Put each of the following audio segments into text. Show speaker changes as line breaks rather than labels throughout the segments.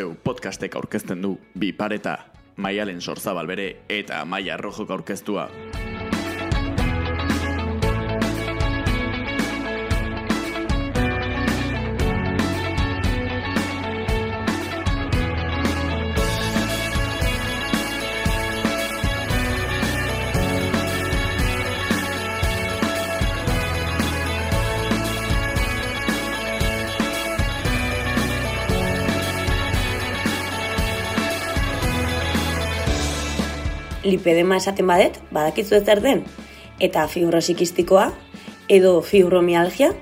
zeu podcastek aurkezten du bi pareta, maialen sorzabal bere eta maia rojok aurkeztua.
Lipedema esaten badet, badakizu ez zer den, eta fibrosikistikoa, edo fibromialgia,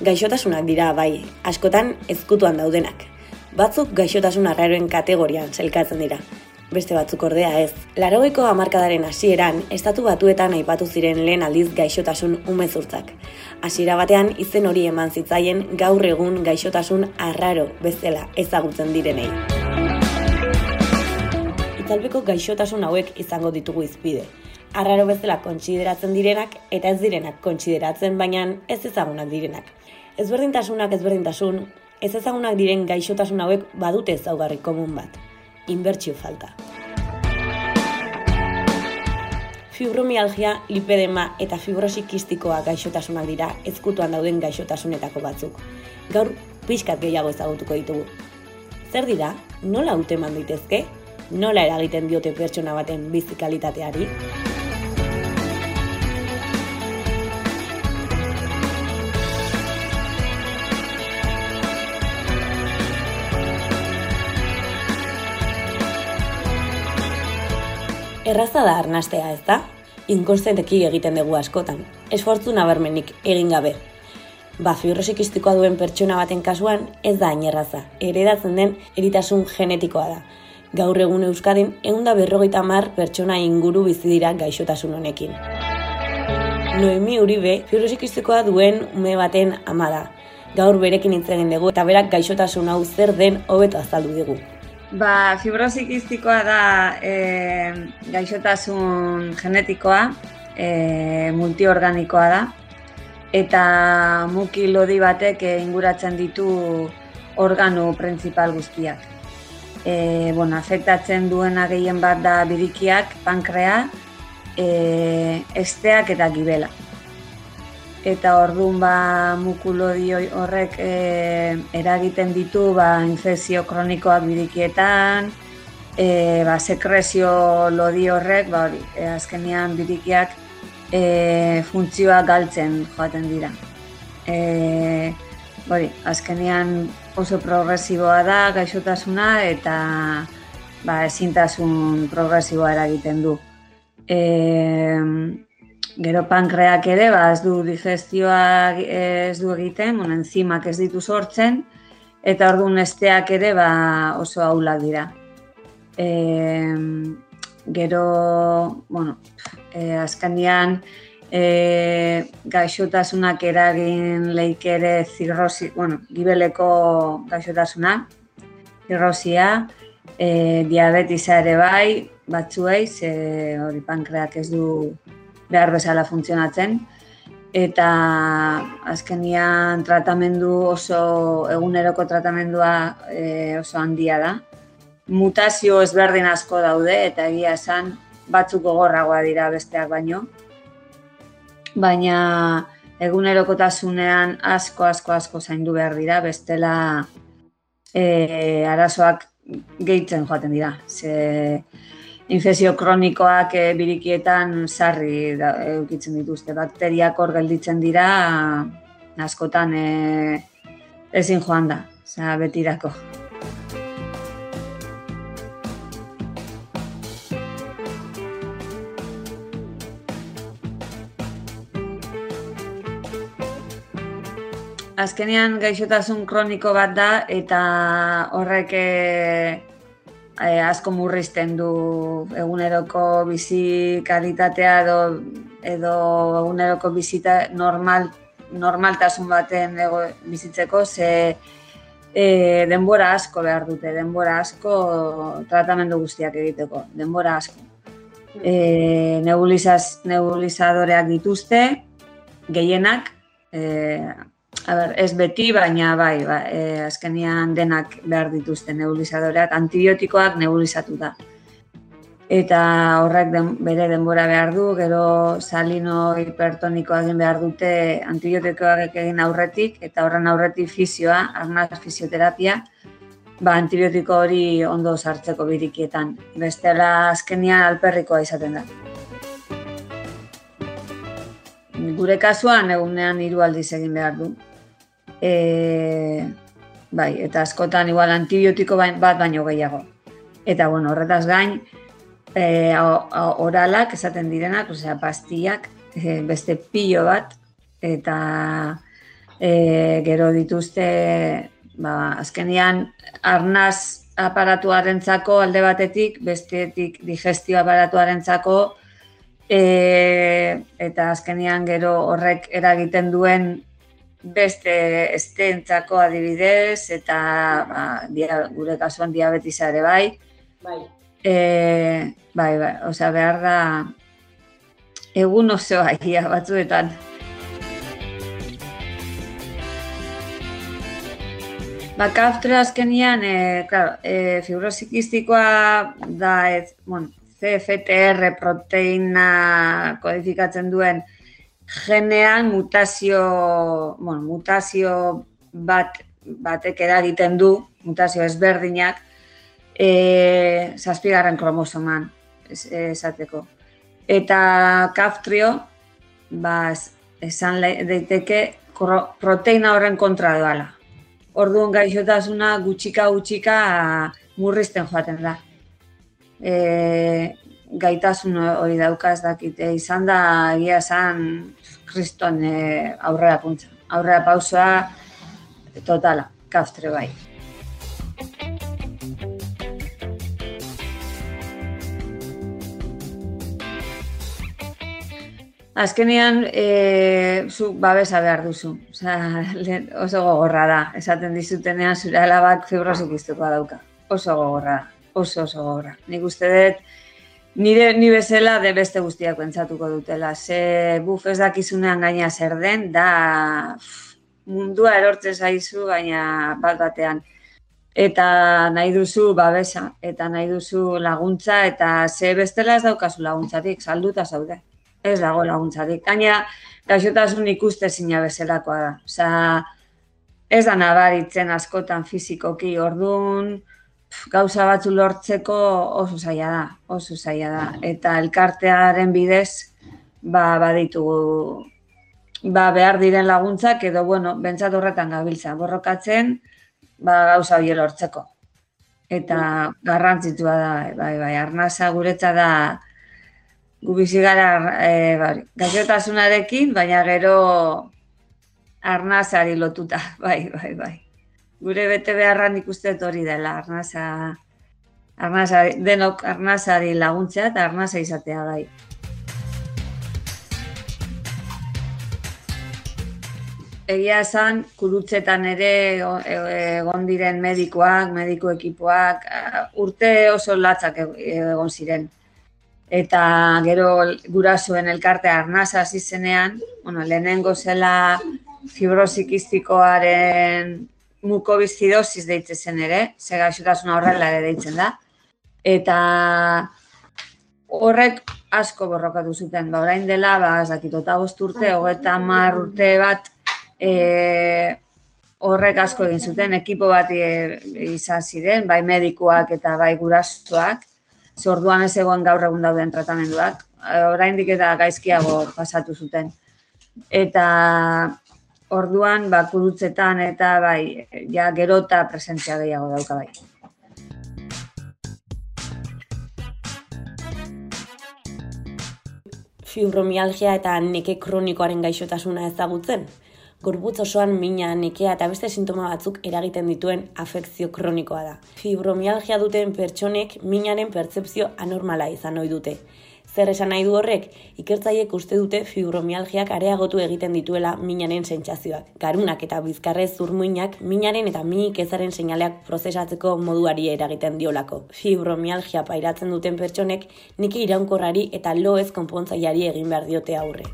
gaixotasunak dira bai, askotan ezkutuan daudenak. Batzuk gaixotasun arraroen kategorian zelkatzen dira. Beste batzuk ordea ez. Larogeiko hamarkadaren hasieran estatu batuetan aipatu ziren lehen aldiz gaixotasun umezurtzak. Hasiera batean izen hori eman zitzaien gaur egun gaixotasun arraro bezala ezagutzen direnei itzalpeko gaixotasun hauek izango ditugu izpide. Arraro bezala kontsideratzen direnak eta ez direnak kontsideratzen baina ez ezagunak direnak. Ezberdintasunak ezberdintasun, ez ezagunak diren gaixotasun hauek badute ezaugarri komun bat. Inbertsio falta. Fibromialgia, lipedema eta fibrosikistikoa gaixotasunak dira ezkutuan dauden gaixotasunetako batzuk. Gaur, pixkat gehiago ezagutuko ditugu. Zer dira? Nola haute daitezke? Nola eragiten diote pertsona baten bizikalitateari? Erraza da arnastea ez da? Inkostenteki egiten dugu askotan. Esfortzu nabarmenik egin gabe. Ba, fibrosikistikoa duen pertsona baten kasuan ez da ainerraza. Eredatzen den eritasun genetikoa da gaur egun Euskadin eunda berrogeita mar pertsona inguru bizi dira gaixotasun honekin. Noemi Uribe, fibrosikistikoa duen ume baten ama da. Gaur berekin hitz egin dugu eta berak gaixotasun hau zer den hobeto azaldu dugu.
Ba, fibrosikistikoa da e, gaixotasun genetikoa, e, multiorganikoa da, eta muki lodi batek inguratzen ditu organo printzipal guztiak e, bueno, afektatzen duena gehien bat da birikiak, pankrea, e, esteak eta gibela. Eta orduan ba mukulodi horrek e, eragiten ditu ba infekzio kronikoak birikietan, e, ba sekrezio lodi horrek, ba hori, e, azkenean birikiak e, funtzioa galtzen joaten dira. E, hori, azkenean oso progresiboa da gaixotasuna eta ba, ezintasun progresiboa eragiten du. E, gero pankreak ere, ba, ez du digestioa ez du egiten, bueno, enzimak ez ditu sortzen, eta orduan esteak ere ba, oso aulak dira. E, gero, bueno, e, azkanian, e, gaixotasunak eragin leik ere zirrosi, bueno, gibeleko gaixotasuna, zirrosia, e, diabetisa ere bai, batzuei, ze hori pankreak ez du behar bezala funtzionatzen, eta azkenian tratamendu oso, eguneroko tratamendua e, oso handia da. Mutazio ezberdin asko daude, eta egia esan, batzuk gogorragoa dira besteak baino, baina egunerokotasunean asko, asko, asko zaindu behar dira, bestela e, arazoak gehitzen joaten dira. Ze infezio kronikoak e, birikietan sarri da, eukitzen dituzte. Bakteriak hor gelditzen dira, askotan e, ezin joan da, betirako. Azkenean gaixotasun kroniko bat da eta horrek e, asko murrizten du eguneroko bizi kalitatea edo, edo eguneroko bizita normal, normaltasun baten ego, bizitzeko ze e, denbora asko behar dute, denbora asko tratamendu guztiak egiteko, denbora asko. E, nebulizaz, nebulizadoreak dituzte, gehienak, e, a ber, ez beti, baina bai, ba, e, azkenian denak behar dituzte nebulizadoreak, antibiotikoak nebulizatu da. Eta horrek den, bere denbora behar du, gero salino hipertonikoa egin behar dute antibiotikoak egin aurretik, eta horren aurretik fizioa, arnaz fisioterapia, ba, antibiotiko hori ondo sartzeko birikietan. Bestela azkenian alperrikoa izaten da. Gure kasuan egunean hiru aldiz egin behar du e, bai, eta askotan igual antibiotiko bat baino gehiago. Eta bueno, horretaz gain, e, oralak esaten direnak, osea, pastillak, e, beste pilo bat, eta e, gero dituzte, ba, azkenian, arnaz aparatuarentzako alde batetik, bestetik digestio aparatuarentzako, e, eta azkenian gero horrek eragiten duen beste estentzako adibidez, eta ba, dia, gure kasuan diabetisa ere bai. Bai. E, bai, bai, osea, behar da egun oso aia batzuetan. Ba, kaftre azkenian, e, claro, e, fibrosikistikoa da, ez, bueno, CFTR proteina kodifikatzen duen genean mutazio, bueno, mutazio bat batek eragiten du, mutazio ezberdinak, e, zazpigarren kromosoman esateko. Eta kaftrio, ba, esan daiteke proteina horren kontra doala. Orduan gaixotasuna gutxika gutxika murrizten joaten da. E, gaitasun hori daukaz dakite izan da egia esan kriston e, aurrera puntza. Aurrera pausoa totala, kastre bai. Azkenean, e, zu babesa behar duzu. Osa, oso gogorra da. Esaten dizutenean zure alabak fibrosik dauka. Oso gogorra da. Oso, oso gogorra. Nik uste dut, Nire ni bezala de beste guztiak pentsatuko dutela. Ze buf ez dakizunean gaina zer den, da mundua erortzen zaizu baina bat batean. Eta nahi duzu babesa, eta nahi duzu laguntza, eta ze bestela ez daukazu laguntzatik, salduta zaude. Ez dago laguntzatik. Gaina, gaixotasun ikuste zina bezalakoa da. Osa, ez da nabaritzen askotan fizikoki ordun, gauza batzu lortzeko oso zaila da, oso zaila da. Eta elkartearen bidez, ba, baditugu ba, behar diren laguntzak, edo, bueno, bentsat horretan gabiltza, borrokatzen, ba, gauza hori lortzeko. Eta garrantzitua da, bai, bai, arnasa guretza da, gu bizi gara, e, bai, gaixotasunarekin, baina gero arnasari lotuta, bai, bai, bai gure bete beharran ikuste hori dela, arnaza, arnaza, denok arnazari laguntzea eta arnaza izatea bai. Egia esan, kurutzetan ere egon diren medikoak, mediko ekipoak, urte oso latzak egon ziren. Eta gero gurasoen elkarte arnaza hasi zenean, bueno, lehenengo zela fibrosikistikoaren mukobizidosis deitzen zen ere, ze horrela ere deitzen da. Eta horrek asko borrokatu zuten, ba, orain dela, ba, ez dakit, eta urte, hogeta mar urte bat, e, horrek asko egin zuten, ekipo bat e, izan ziren, bai medikuak eta bai gurastuak, ze orduan ez egon gaur egun dauden tratamenduak, oraindik eta gaizkiago pasatu zuten. Eta orduan bakurutzetan eta bai, ja gerota presentzia gehiago dauka bai.
Fibromialgia eta neke kronikoaren gaixotasuna ezagutzen. Gorputz osoan mina, nekea eta beste sintoma batzuk eragiten dituen afekzio kronikoa da. Fibromialgia duten pertsonek minaren pertsepzio anormala izan ohi dute. Zer esan nahi du horrek, ikertzaiek uste dute fibromialgiak areagotu egiten dituela minaren sentsazioak. Garunak eta bizkarrez zurmuinak minaren eta minik ezaren seinaleak prozesatzeko moduari eragiten diolako. Fibromialgia pairatzen duten pertsonek niki iraunkorrari eta loez konpontzaiari egin behar diote aurre.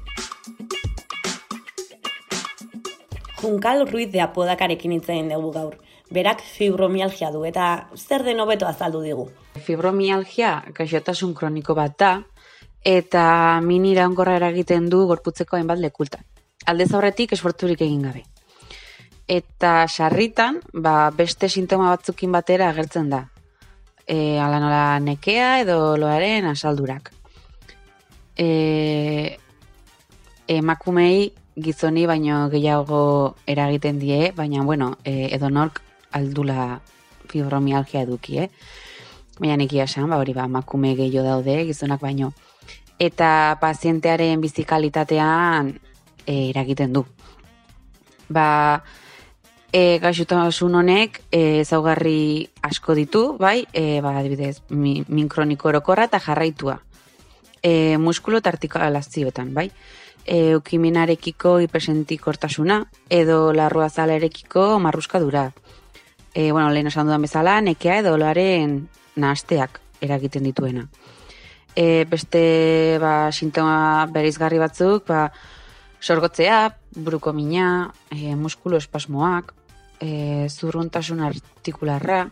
Junkal Ruiz de Apodakarekin hitz egin dugu gaur. Berak fibromialgia du eta zer den hobeto azaldu digu.
Fibromialgia gaixotasun kroniko bat da eta min iraunkorra eragiten du gorputzeko hainbat lekultan. Aldez aurretik esforturik egin gabe. Eta sarritan, ba, beste sintoma batzukin batera agertzen da. E, ala nola nekea edo loaren asaldurak. E, emakumei gizoni baino gehiago eragiten die, baina bueno, e, edo nork aldula fibromialgia eduki, eh? Baina nekia esan, ba, hori ba, makume gehiago daude, gizonak baino. Eta pazientearen bizikalitatean e, eragiten du. Ba, e, gaixotasun honek e, zaugarri asko ditu, bai, e, ba, adibidez, mi, min kroniko orokorra eta jarraitua. E, muskulo eta bai e, ukiminarekiko hipersentikortasuna edo larrua zalerekiko marruskadura. E, bueno, lehen esan dudan bezala, nekea edo loaren nahasteak eragiten dituena. E, beste ba, sintoma berizgarri batzuk, ba, sorgotzea, buruko mina, e, muskulo espasmoak, e, zurruntasun artikularra,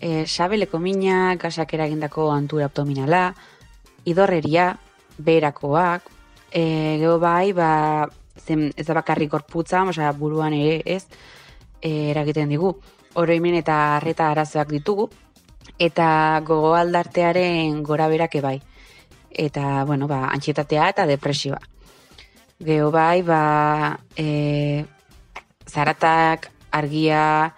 e, sabeleko mina, gasak eragindako antura abdominala, idorreria, berakoak, e, geho bai, ba, zen, ez da bakarrik gorputza, osea, buruan ere ez, e, eragiten digu. Oroimen eta arreta arazoak ditugu, eta gogo aldartearen gora berake bai. Eta, bueno, ba, antxietatea eta depresioa. Geho bai, ba, e, zaratak, argia,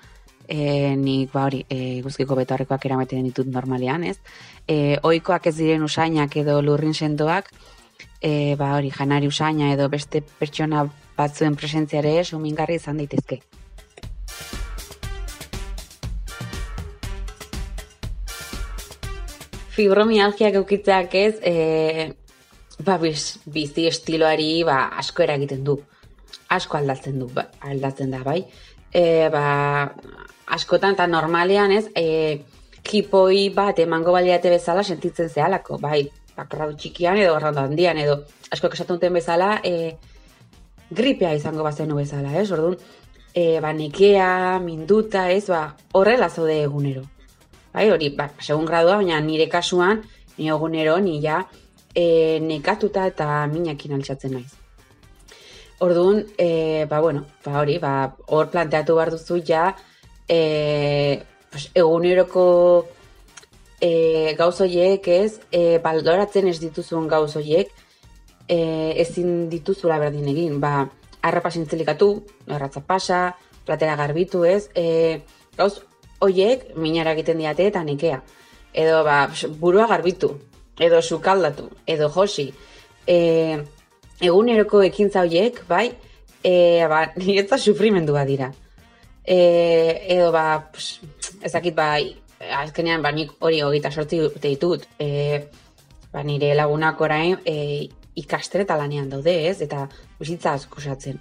e, nik, ba, hori, e, guzkiko betorrekoak erameten ditut normalean, ez? E, oikoak ez diren usainak edo lurrin sendoak, e, ba hori janari usaina edo beste pertsona batzuen presentziare sumingarri izan daitezke. Fibromialgia gaukitzeak ez, e, ba, biz, bizi estiloari ba, asko eragiten du. Asko aldatzen du, ba, aldatzen da, bai. E, ba, askotan eta normalean ez, e, kipoi bat emango baliate bezala sentitzen zehalako, bai, bakarradu txikian edo garratu handian edo asko esaten duten bezala e, gripea izango bazenu bezala, ez? Orduan, e, ba, nekea, minduta, ez? Ba, horrela zaude egunero. Bai, hori, ba, segun gradua, baina nire kasuan, ni egunero, ni ja, e, nekatuta eta minakin altxatzen naiz. Orduan, e, ba, bueno, ba, hori, ba, hor planteatu behar duzu ja, e, pues, eguneroko e, gauz horiek ez, e, baldoratzen ez dituzuen gauz horiek, e, ezin dituzula berdin egin, ba, arrapa zintzelikatu, erratza pasa, platera garbitu ez, e, gauz horiek minara egiten diate eta nekea. Edo ba, burua garbitu, edo sukaldatu, edo josi. E, eguneroko ekintza horiek, bai, e, ba, niretza sufrimendua dira. E, edo ba, ezakit bai, azkenean, ba, nik hori hogeita sortzi urte ditut, e, ba, nire lagunak orain e, ikastere lanean daude, ez? Eta bizitza askosatzen.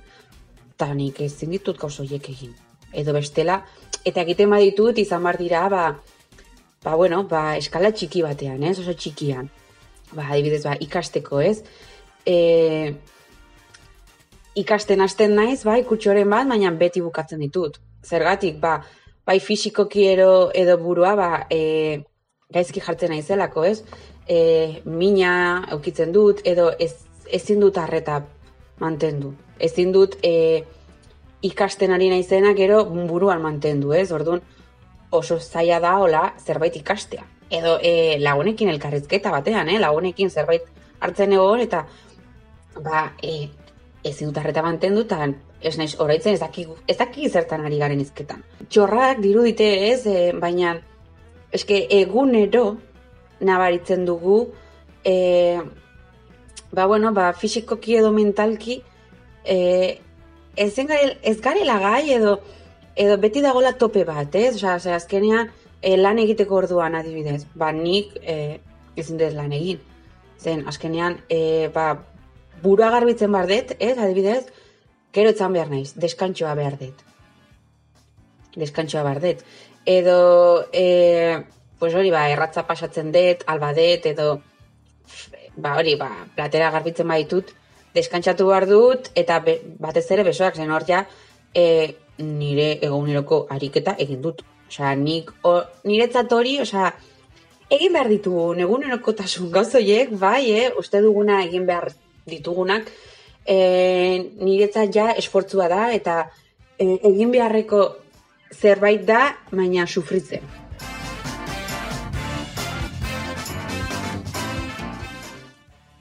Eta nik ez ditut gauzo egin. Edo bestela, eta egiten baditut izan bar dira, ba, ba, bueno, ba, eskala txiki batean, ez? Oso txikian. Ba, adibidez, ba, ikasteko, ez? E, ikasten hasten naiz, bai, kutxoren bat, baina beti bukatzen ditut. Zergatik, ba, bai fisikoki ero, edo burua ba, e, gaizki jartzen naizelako, ez? E, mina aukitzen dut edo ez, ezin dut arreta mantendu. Ezin dut e, ikasten ari naizena gero buruan mantendu, ez? Orduan oso zaila da hola zerbait ikastea. Edo e, lagunekin elkarrizketa batean, eh? lagunekin zerbait hartzen egon eta ba, e, ezin dut arreta mantendu eta ez naiz oraitzen ez daki, ez daki zertan ari garen izketan. Txorrak dirudite ez, e, baina eske egunero nabaritzen dugu e, ba bueno, ba fisikoki edo mentalki e, ez, gare, ez garela gai edo edo beti dagola tope bat, ez? Osea, ze azkenean e, lan egiteko orduan adibidez, ba nik e, ezin dut lan egin. Zen, azkenean, e, ba, burua garbitzen bardet, ez, adibidez, Gero etzan behar naiz, deskantxoa behar dut. Deskantxoa behar dut. Edo, e, pues hori, ba, erratza pasatzen dut, alba dut, edo, ba, hori, ba, platera garbitzen baitut, deskantxatu behar dut, eta be, batez ere besoak zen hor ja, e, nire eguneroko ariketa egin dut. Osea, nik o, niretzat hori, osea, egin behar ditugu egunerokotasun gauzoiek, bai, eh, uste duguna egin behar ditugunak, e, niretzat ja esfortzua da, eta e, egin beharreko zerbait da, baina sufritzen.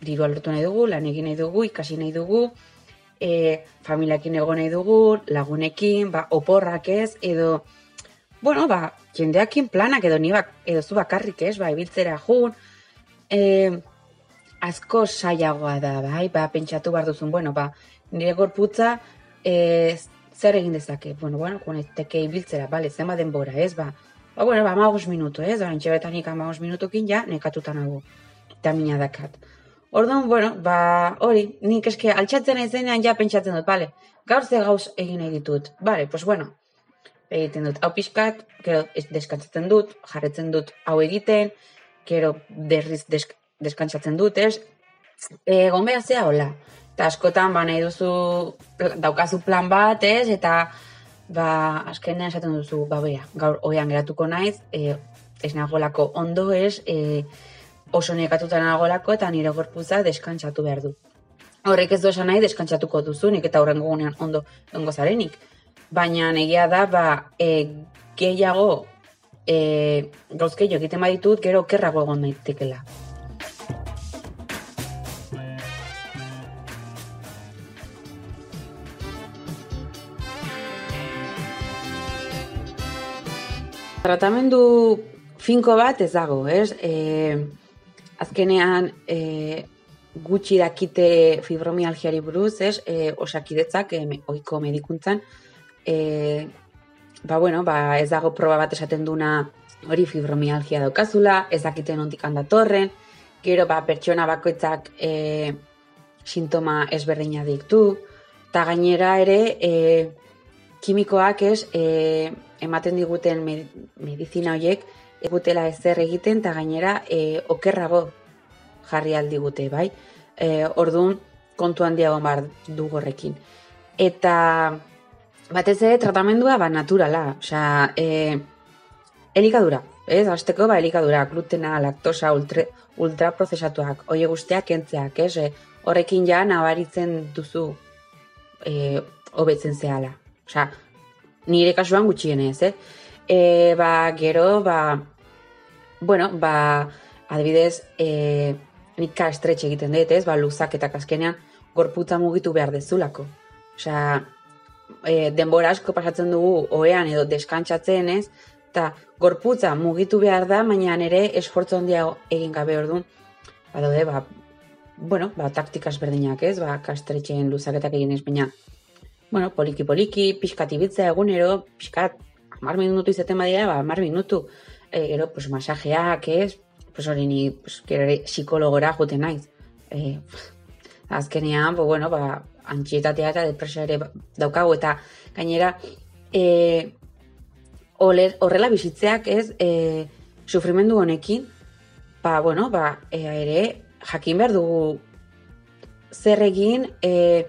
Diru alertu nahi dugu, lan egin nahi dugu, ikasi nahi dugu, e, familiakin egon nahi dugu, lagunekin, ba, oporrak ez, edo, bueno, ba, jendeakin planak edo ni bak, edo zu bakarrik ez, ba, ibiltzera jun, e, asko saiagoa da, bai, ba, pentsatu behar duzun, bueno, ba, nire gorputza, e, zer egin dezake, bueno, bueno, teke ibiltzera, bale, zema denbora, ez, ba, ba, bueno, ba, amagos minutu, ez, ba, entxebetanik amagos minutukin ja, nekatuta nago, eta mina dakat. Orduan, bueno, ba, hori, nik eske altxatzen aizenean ja pentsatzen dut, bale, gaur ze gauz egin nahi ditut, bale, pues bueno, egiten dut. Hau pixkat, gero deskantzatzen dut, jarretzen dut hau egiten, gero derriz desk, deskantzatzen dut, ez, egon behar zea, hola, eta askotan, ba, nahi duzu, daukazu plan bat, ez, eta, ba, azkenean esaten duzu, ba, bea, gaur oian geratuko naiz, e, ez nagolako ondo, ez, e, oso nekatuta nagolako eta nire gorputza deskantzatu behar du. Horrek ez du esan nahi deskantzatuko duzunik eta horrengo gunean ondo ongo zarenik. Baina egia da, ba, e, gehiago e, gauzkeio egiten baditut, gero kerrago egon daitekela. Tratamendu finko bat ez dago, ez? E, azkenean e, gutxi dakite fibromialgiari buruz, ez, e, osakidetzak, e, oiko medikuntzan, e, ba, bueno, ba, ez dago proba bat esaten duna hori fibromialgia daukazula, ez dakiten ondik handatorren, gero, ba, pertsona bakoitzak e, sintoma ezberdina diktu, eta gainera ere, e, kimikoak ez, e, ematen diguten medizina horiek, egutela ezer egiten eta gainera e, okerrago jarri aldi gute, bai? E, orduan, kontu handiago bar du gorrekin. Eta batez ere tratamendua ba naturala, osea, e, elikadura, ez? Azteko ba elikadura, glutena, laktosa, ultra, ultraprozesatuak, oie guztiak kentzeak, ez? E, horrekin ja nabaritzen duzu e, hobetzen zehala. Osea, nire kasuan gutxienez, eh? E, ba, gero, ba, bueno, ba, adibidez, e, nik ka estretxe egiten dut, ez, ba, luzak eta kaskenean gorputza mugitu behar dezulako. Osea, e, denbora asko pasatzen dugu oean edo deskantzatzen, ez, eta gorputza mugitu behar da, baina ere esfortzu handia egin gabe orduan, ba, daude, ba, bueno, ba, taktikas berdinak, ez, ba, kastretxeen luzaketak egin ez, baina, bueno, poliki-poliki, pixkat ibitzea egunero, pixkat mar minutu izaten badia, ba, mar minutu. E, gero, pues, masajeak, ez? Pues, hori ni, pues, gero, psikologora jute naiz. E, azkenean, pues, bueno, ba, antxietatea eta depresioa ere daukagu, eta gainera, e, horrela bizitzeak, ez? E, sufrimendu honekin, ba, bueno, ba, e, ere, jakin behar dugu zer egin, e,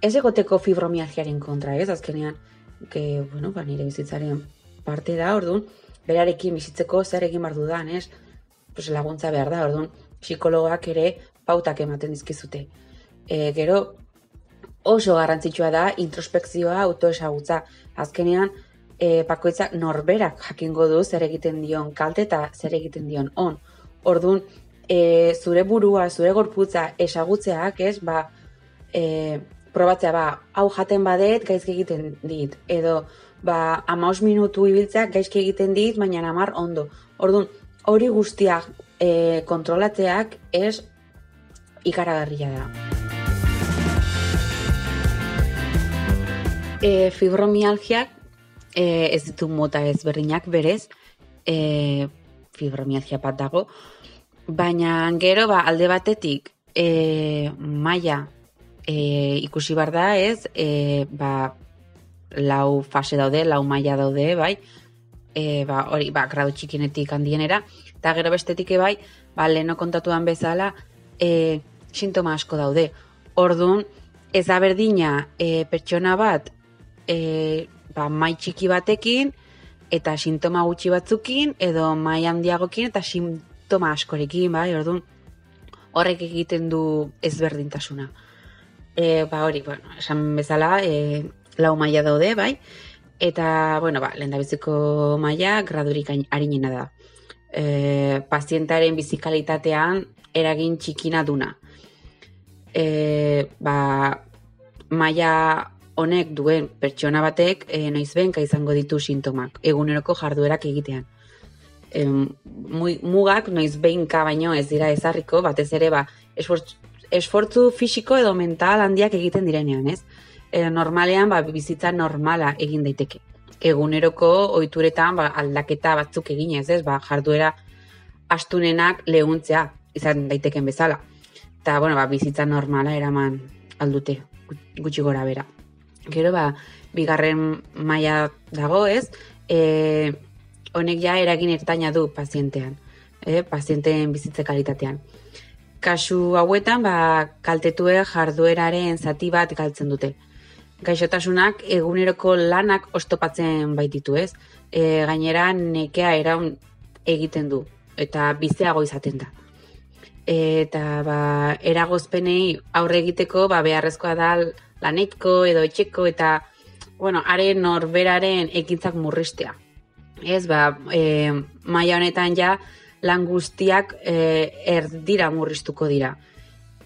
ez egoteko fibromialgiaren kontra, ez? Azkenean, que, bueno, ba, nire bizitzaren parte da, orduan, berarekin bizitzeko zer egin bar dudan, ez? Pues laguntza behar da, orduan, psikologoak ere pautak ematen dizkizute. E, gero, oso garrantzitsua da introspekzioa autoesagutza. Azkenean, e, pakoitza norberak jakingo du zer egiten dion kalte eta zer egiten dion on. Orduan, e, zure burua, zure gorputza esagutzeak, ez, ba, e, probatzea, ba, hau jaten badet, gaizki egiten dit. Edo, ba, amaus minutu ibiltzeak gaizki egiten dit, baina amar ondo. Orduan, hori guztiak e, kontrolatzeak ez ikaragarria da. E, fibromialgiak e, ez ditu mota ezberdinak berez, e, fibromialgia bat dago, baina gero ba, alde batetik e, maia e, ikusi bar da, ez, e, ba, lau fase daude, lau maila daude, bai, e, ba, hori, ba, gradu txikinetik handienera, eta gero bestetik bai, ba, leheno kontatuan bezala, e, sintoma asko daude. Orduan, ez da berdina e, pertsona bat e, ba, mai txiki batekin, eta sintoma gutxi batzukin, edo mai handiagokin, eta sintoma askorekin, bai, orduan, horrek egiten du ezberdintasuna. E, ba, hori, bueno, esan bezala, e, lau maila daude, bai, eta, bueno, ba, lehen maila gradurik harinena da. E, pazientaren bizikalitatean eragin txikina duna. E, ba, maila honek duen pertsona batek e, noiz benka izango ditu sintomak, eguneroko jarduerak egitean. E, mugak noiz behinka baino ez dira ezarriko, batez ere ba, esfortzu, esfortzu fisiko edo mental handiak egiten direnean, ez? e, normalean ba, bizitza normala egin daiteke. Eguneroko ohituretan ba, aldaketa batzuk eginez, ez? Ba, jarduera astunenak lehuntzea izan daiteken bezala. Eta, bueno, ba, bizitza normala eraman aldute, gutxi gora bera. Gero, ba, bigarren maila dago, ez? E, honek ja eragin ertaina du pazientean, e, pazienteen bizitze kalitatean. Kasu hauetan, ba, kaltetue jardueraren zati bat galtzen dute gaixotasunak eguneroko lanak ostopatzen baititu, ez? E, gainera nekea eraun egiten du eta bizeago izaten da. Eta ba, eragozpenei aurre egiteko ba, beharrezkoa da lanetko edo etxeko eta bueno, haren norberaren ekintzak murristea. Ez, ba, e, maia honetan ja lan guztiak e, erdira murriztuko dira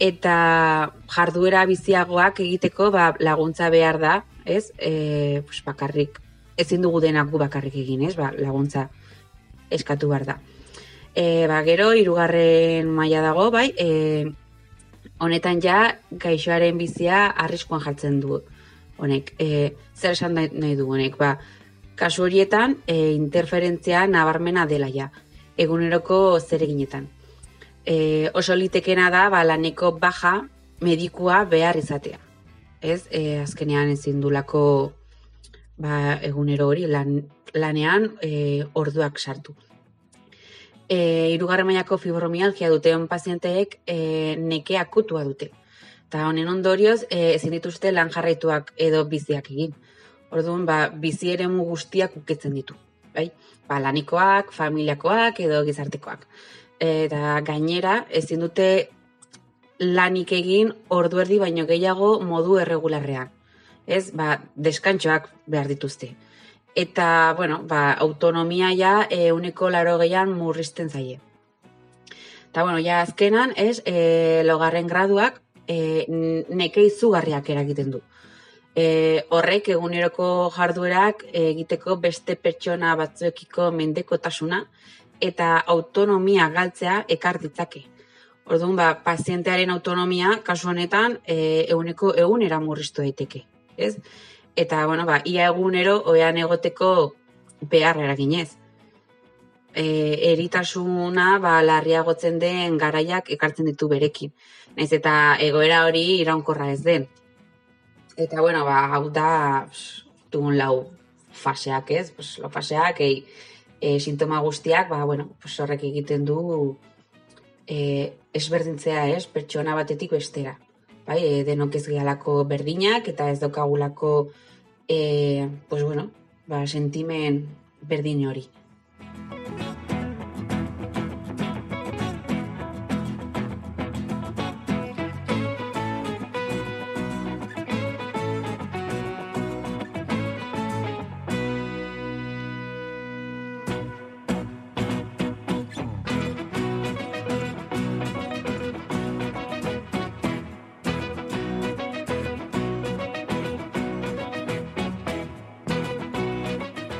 eta jarduera biziagoak egiteko ba, laguntza behar da, ez? E, pues bakarrik, ezin dugu denak gu bakarrik egin, ez? Ba, laguntza eskatu behar da. E, ba, gero, irugarren maila dago, bai, e, honetan ja, gaixoaren bizia arriskuan jartzen du. Honek, e, zer esan nahi du honek, ba, kasu horietan, e, interferentzia nabarmena dela ja, eguneroko zer eginetan e, oso litekena da ba, laneko baja medikua behar izatea. Ez, e, azkenean ezin dulako ba, egunero hori lan, lanean e, orduak sartu. E, irugarren mailako fibromialgia dute on pazienteek e, neke akutua dute. Ta honen ondorioz e, ezin dituzte lan jarraituak edo biziak egin. Orduan, ba, bizi ere guztiak ukitzen ditu. Bai? Ba, lanikoak, familiakoak edo gizartekoak eta gainera ezin dute lanik egin ordu erdi baino gehiago modu erregularrean. Ez, ba, deskantxoak behar dituzte. Eta, bueno, ba, autonomia ja euneko laro gehian murrizten zaie. Eta, bueno, ja azkenan, ez, e, logarren graduak e, neke izugarriak eragiten du. E, horrek eguneroko jarduerak egiteko beste pertsona batzuekiko mendekotasuna eta autonomia galtzea ekar ditzake. Orduan, ba, pazientearen autonomia, kasu honetan, e, eguneko egunera murriztu daiteke. Ez? Eta, bueno, ba, ia egunero, oean egoteko behar eraginez. E, eritasuna, ba, larriagotzen den garaiak ekartzen ditu berekin. Naiz eta egoera hori iraunkorra ez den. Eta, bueno, ba, hau da, dugun lau faseak ez, pues, lo faseak, ei, e, sintoma guztiak, ba, bueno, pues horrek egiten du e, esberdintzea ez, pertsona batetik bestera. Bai, e, denok ez gehalako berdinak eta ez daukagulako e, pues bueno, ba, sentimen berdin hori.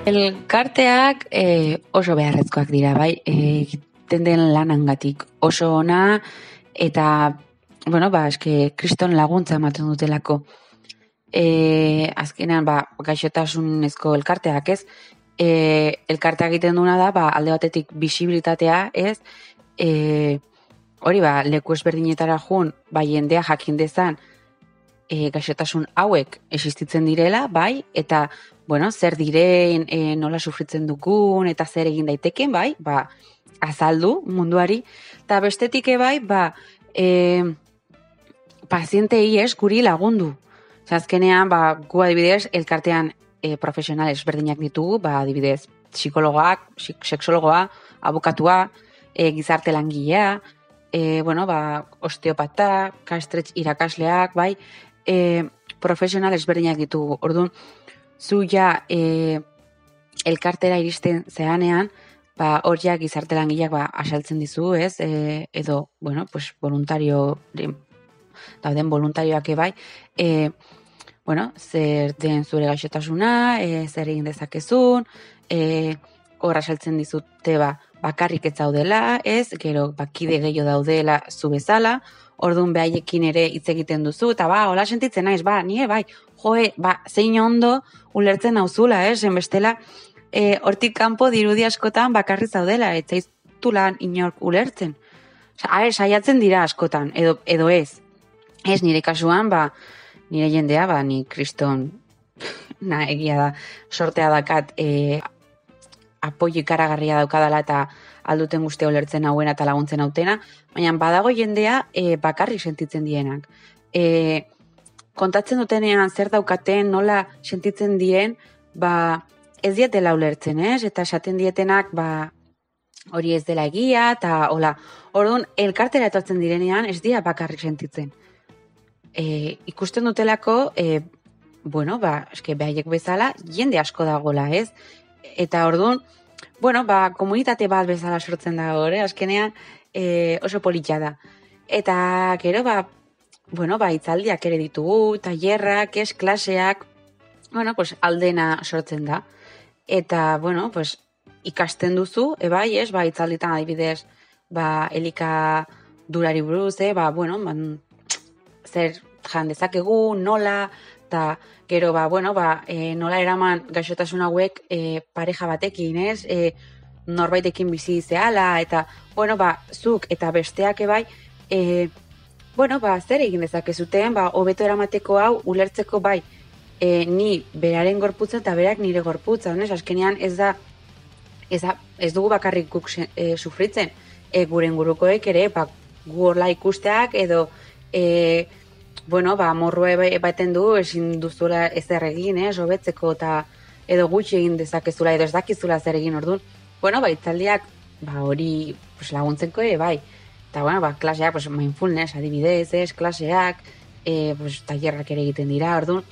Elkarteak e, oso beharrezkoak dira, bai, egiten den lanangatik oso ona eta, bueno, ba, eske, kriston laguntza ematen dutelako. E, azkenean, ba, gaixotasunezko elkarteak, ez? E, elkarteak egiten duna da, ba, alde batetik bisibilitatea, ez? E, hori, ba, leku ezberdinetara jun, ba, jendea jakin dezan, e, gaixotasun hauek existitzen direla, bai, eta bueno, zer diren, e, nola sufritzen dukun, eta zer egin daiteken, bai, ba, azaldu munduari, eta bestetik bai, ba, e, pazientei ez guri lagundu, Azkenean, ba, gu adibidez, elkartean e, profesional ezberdinak ditugu, ba, adibidez, psikologoak, seksologoa, abokatua, e, gizarte langilea, e, bueno, ba, osteopata, kastretz irakasleak, bai, e, profesional ezberdinak ditugu. Orduan, zu ja e, elkartera iristen zeanean, ba, hor gizarte langileak ba, asaltzen dizu, ez? E, edo, bueno, pues, voluntario, dauden voluntarioak ebai, e, bueno, zer den zure gaixotasuna, e, zer egin dezakezun, e, horra saltzen dizute ba, bakarrik ez daudela, ez, gero bakide gehiago daudela zu bezala, orduan behaiekin ere hitz egiten duzu, eta ba, hola sentitzen naiz, ba, nie, bai, joe, ba, zein ondo ulertzen nauzula, ez, bestela, e, hortik kanpo dirudi askotan bakarri zaudela, ez zaiztulan inork ulertzen. Osa, saiatzen dira askotan, edo, edo ez. Ez, nire kasuan, ba, nire jendea, ba, ni kriston, na, egia da, sortea dakat, e, apoi ikaragarria daukadala eta alduten guztia olertzen hauena eta laguntzen hautena, baina badago jendea e, bakarrik sentitzen dienak. E, kontatzen dutenean zer daukaten, nola sentitzen dien, ba, ez dietela ulertzen, ez? Eta esaten dietenak, ba, hori ez dela egia, eta hola, orduan, elkartera etortzen direnean, ez dira bakarrik sentitzen. E, ikusten dutelako, e, bueno, ba, eske behaiek bezala, jende asko dagola, ez? eta orduan, bueno, ba, komunitate bat bezala sortzen da gore, azkenean e, oso politxa da. Eta gero, ba, bueno, ba, itzaldiak ere ditugu, tailerrak, ez, klaseak, bueno, pues, aldena sortzen da. Eta, bueno, pues, ikasten duzu, ebai, ez, ba, itzalditan adibidez, ba, elika durari buruz, eh, ba, bueno, ban, zer jan dezakegu, nola, eta gero ba, bueno, ba, e, nola eraman gaixotasun hauek e, pareja batekin, ez? E, norbaitekin bizi zehala, eta, bueno, ba, zuk eta besteak ebai, e, bueno, ba, zer egin dezakezuten, ba, hobeto eramateko hau, ulertzeko bai, e, ni beraren gorputza eta berak nire gorputza, ez? Azkenean ez da, ez, da, ez dugu bakarrik guk e, sufritzen, e, guren gurukoek ere, ba, gu horla ikusteak, edo, e, bueno, ba, morrua baten du, ezin duzula ez egin, eh, sobetzeko eta edo gutxi egin dezakezula, edo ez dakizula zer egin orduan. Bueno, ba, itzaldiak, ba, hori pues, laguntzeko ere, bai. Eta, bueno, ba, klaseak, pues, mindfulness, adibidez, ez, klaseak, e, pues, tallerrak ere egiten dira, orduan.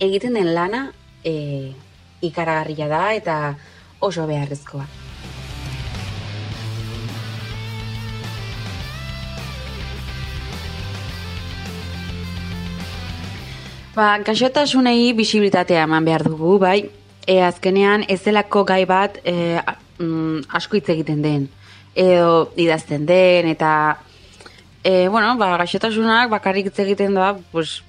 Egiten den lana, e, ikaragarria da eta oso beharrezkoa. Ba, gaixotasunei bisibilitatea eman behar dugu, bai. E, azkenean ez delako gai bat e, mm, asko hitz egiten den. Edo idazten den, eta e, bueno, ba, gaixotasunak bakarrik hitz egiten da, pues,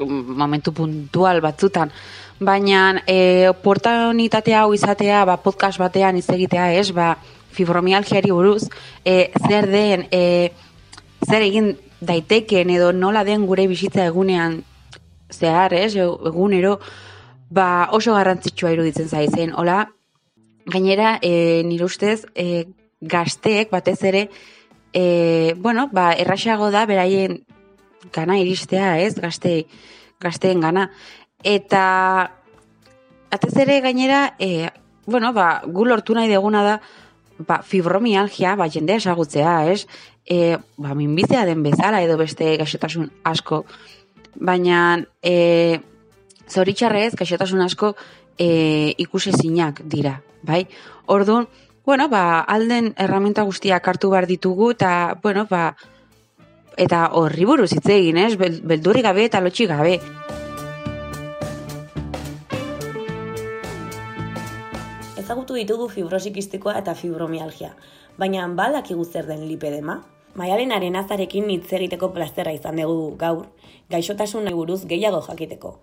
momentu puntual batzutan. Baina e, oportunitatea hau izatea, ba, podcast batean hitz egitea ez, ba, fibromialgiari buruz, e, zer den, e, zer egin daiteken edo nola den gure bizitza egunean zehar, ez, egunero, ba oso garrantzitsua iruditzen zaizen. Hola, gainera, e, nire ustez, e, gazteek batez ere, e, bueno, ba, erraxago da beraien gana iristea, ez, gazte, gazteen gana. Eta, batez ere gainera, e, bueno, ba, gu lortu nahi deguna da, ba, fibromialgia, ba, jendea esagutzea, ez, e, ba, minbizea den bezala edo beste gaixotasun asko, baina e, zoritxarrez, kaixotasun asko e, ikusezinak dira, bai? Orduan, bueno, ba, alden erramenta guztiak hartu behar ditugu, eta, bueno, ba, eta horri buruz hitz egin, ez? Belduri gabe eta lotxi gabe.
Ezagutu ditugu fibrosikistikoa eta fibromialgia, baina balak zer den lipedema? Maialen azarekin hitz egiteko plazterra izan dugu gaur, gaixotasun buruz gehiago jakiteko.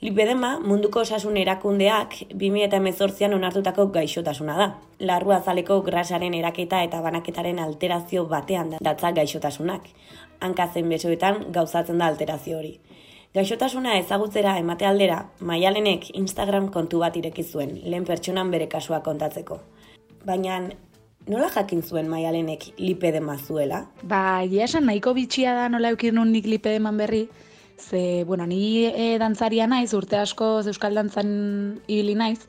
Lipedema munduko osasun erakundeak 2018an onartutako gaixotasuna da. Larru azaleko grasaren eraketa eta banaketaren alterazio batean datza gaixotasunak. Hankazen besoetan gauzatzen da alterazio hori. Gaixotasuna ezagutzera emate aldera, maialenek Instagram kontu bat ireki zuen, lehen pertsonan bere kasua kontatzeko. Baina nola jakin zuen maialenek lipedema zuela?
Ba, egia esan nahiko bitxia da nola eukin nun nik lipedeman berri, Ze, bueno, ni e, dantzaria naiz, urte asko euskal dantzan ibili naiz,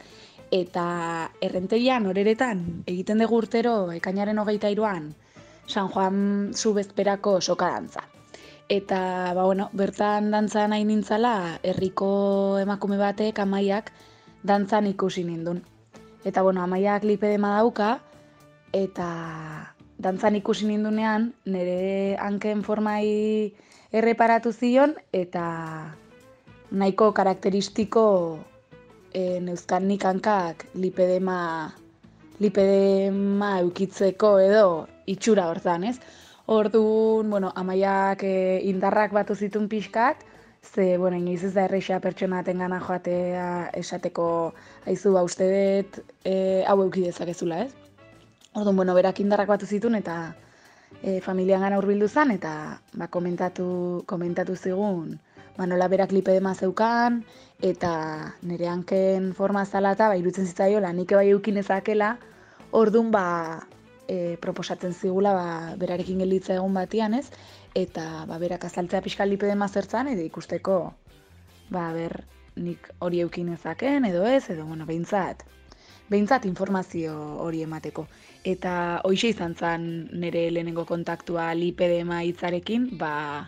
eta errenterian, horeretan, egiten dugu urtero, ekainaren hogeita iruan, San Juan zubezperako soka dantza. Eta, ba, bueno, bertan dantza nahi nintzala, herriko emakume batek amaiak dantzan ikusi nindun. Eta, bueno, amaiak lipedema dauka, eta dantzan ikusi nindunean, nire hanken formai erreparatu zion, eta nahiko karakteristiko e, neuzkan nik hankak lipedema, lipedema eukitzeko edo itxura hortan, ez? Orduan, bueno, amaiak e, indarrak batu zitun pixkat, ze, bueno, inoiz ez da erreixa pertsona gana joatea esateko aizu ba uste dut e, hau eukidezakezula, ez? Orduan, bueno, berak indarrak batu zitun eta e, familian gana urbildu zen, eta ba, komentatu, komentatu zigun, ba, nola berak lipedema zeukan, eta nire hanken forma zala eta ba, irutzen zitzaiola, nik bai eukin ezakela, orduan ba, e, proposatzen zigula ba, berarekin gelitza egun batian ez, eta ba, berak azaltzea pixka lipedema zertzan, edo ikusteko, ba, ber, nik hori eukin ezaken, edo ez, edo, bueno, behintzat, behintzat informazio hori emateko. Eta hoxe izan zen nire lehenengo kontaktua lipedema hitzarekin, ba,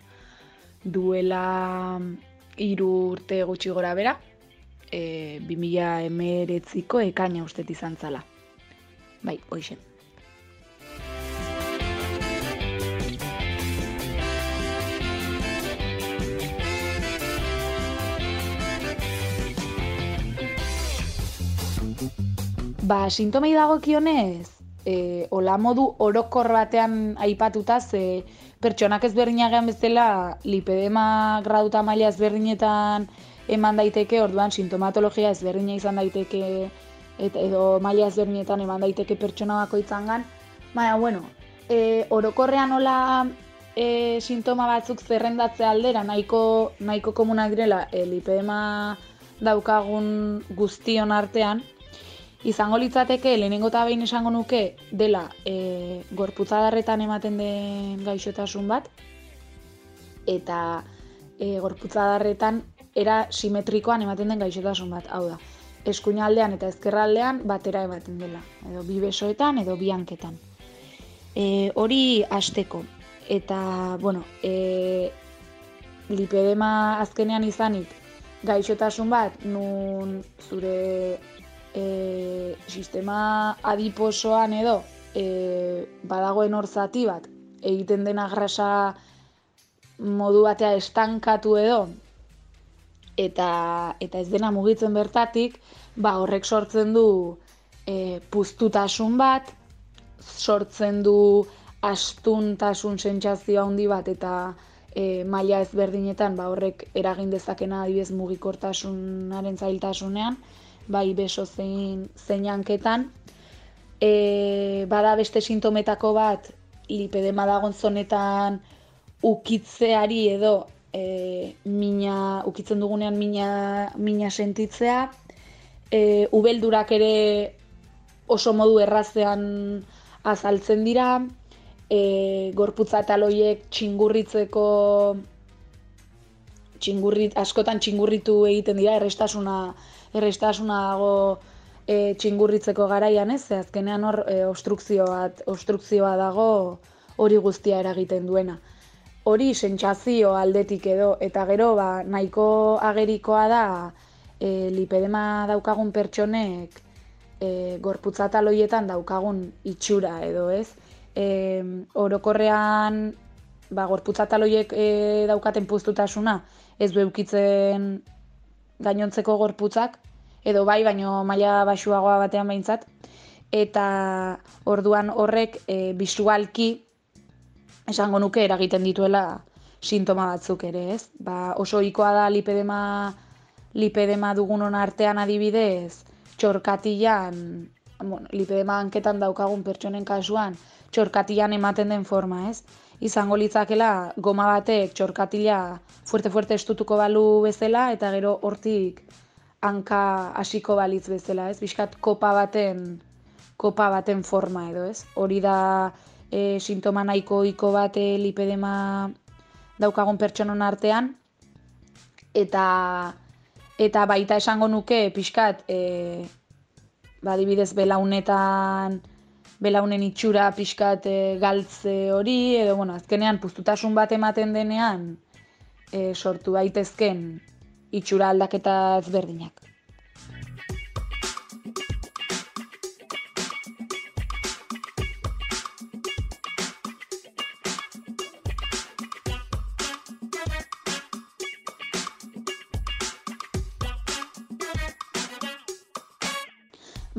duela iru urte gutxi gora bera, e, 2000 emeretziko ekaina ustet izan zala. Bai, hoxe. Ba, sintomei dagokionez, e, ola modu orokor batean aipatuta ze pertsonak ezberdinak bezala lipedema graduta maila ezberdinetan eman daiteke, orduan sintomatologia ezberdina izan daiteke eta edo maila ezberdinetan eman daiteke pertsona bakoitzan gan. Baina, bueno, e, orokorrean hola e, sintoma batzuk zerrendatze aldera, nahiko, nahiko komunak direla e, lipedema daukagun guztion artean, izango litzateke lehenengo eta behin esango nuke dela e, gorputzadarretan ematen den gaixotasun bat eta e, gorputzadarretan era simetrikoan ematen den gaixotasun bat, hau da. Eskuinaldean eta ezkerraldean batera ematen dela, edo bi besoetan edo bi hanketan. E, hori hasteko eta bueno, e, lipedema azkenean izanik gaixotasun bat nun zure e, sistema adiposoan edo e, badagoen hor zati bat egiten dena grasa modu batea estankatu edo eta eta ez dena mugitzen bertatik, ba horrek sortzen du e, puztutasun bat, sortzen du astuntasun sentsazio handi bat eta e, maila ezberdinetan ba horrek eragin dezakena adibez mugikortasunaren zailtasunean bai beso zein zeinanketan. E, bada beste sintometako bat lipedema dagon zonetan ukitzeari edo e, mina, ukitzen dugunean mina, mina sentitzea. E, ubeldurak ere oso modu errazean azaltzen dira. E, gorputza taloiek txingurritzeko txingurrit, askotan txingurritu egiten dira, errestasuna errestasuna dago e, txingurritzeko garaian ez, ze azkenean hor e, obstrukzioa dago hori guztia eragiten duena. Hori sentsazio aldetik edo, eta gero ba, nahiko agerikoa da e, lipedema daukagun pertsonek e, gorputzataloietan daukagun itxura edo ez. E, orokorrean ba, gorputzataloiek e, daukaten puztutasuna ez du eukitzen gainontzeko gorputzak, edo bai, baino maila basuagoa batean behintzat, eta orduan horrek e, bisualki esango nuke eragiten dituela sintoma batzuk ere, ez? Ba, oso ohikoa da lipedema lipedema dugunon artean adibidez, txorkatilan, bueno, lipedema hanketan daukagun pertsonen kasuan, txorkatilan ematen den forma, ez? Izango litzakela goma batek txorkatila fuerte-fuerte estutuko balu bezala eta gero hortik hanka hasiko balitz bezala, ez? Bizkat kopa baten kopa baten forma edo, ez? Hori da e, sintoma nahiko iko bate lipedema daukagun pertsonon artean eta eta baita esango nuke pixkat e, badibidez belaunetan belaunen itxura pixkat e, galtze hori edo bueno, azkenean puztutasun bat ematen denean e, sortu daitezken itxura aldaketa ezberdinak.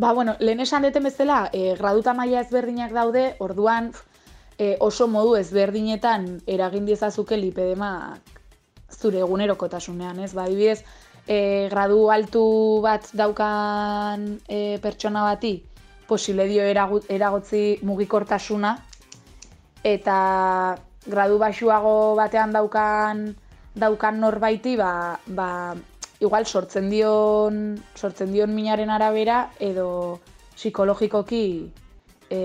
Ba, bueno, lehen esan deten bezala, e, graduta maila ezberdinak daude, orduan e, oso modu ezberdinetan eragin diezazuke lipedema zure egunerokotasunean, ez? Ba, dibidez, e, gradu altu bat daukan e, pertsona bati, posible dio eragotzi mugikortasuna, eta gradu baxuago batean daukan daukan norbaiti, ba, ba, igual sortzen dion, sortzen dion minaren arabera edo psikologikoki e,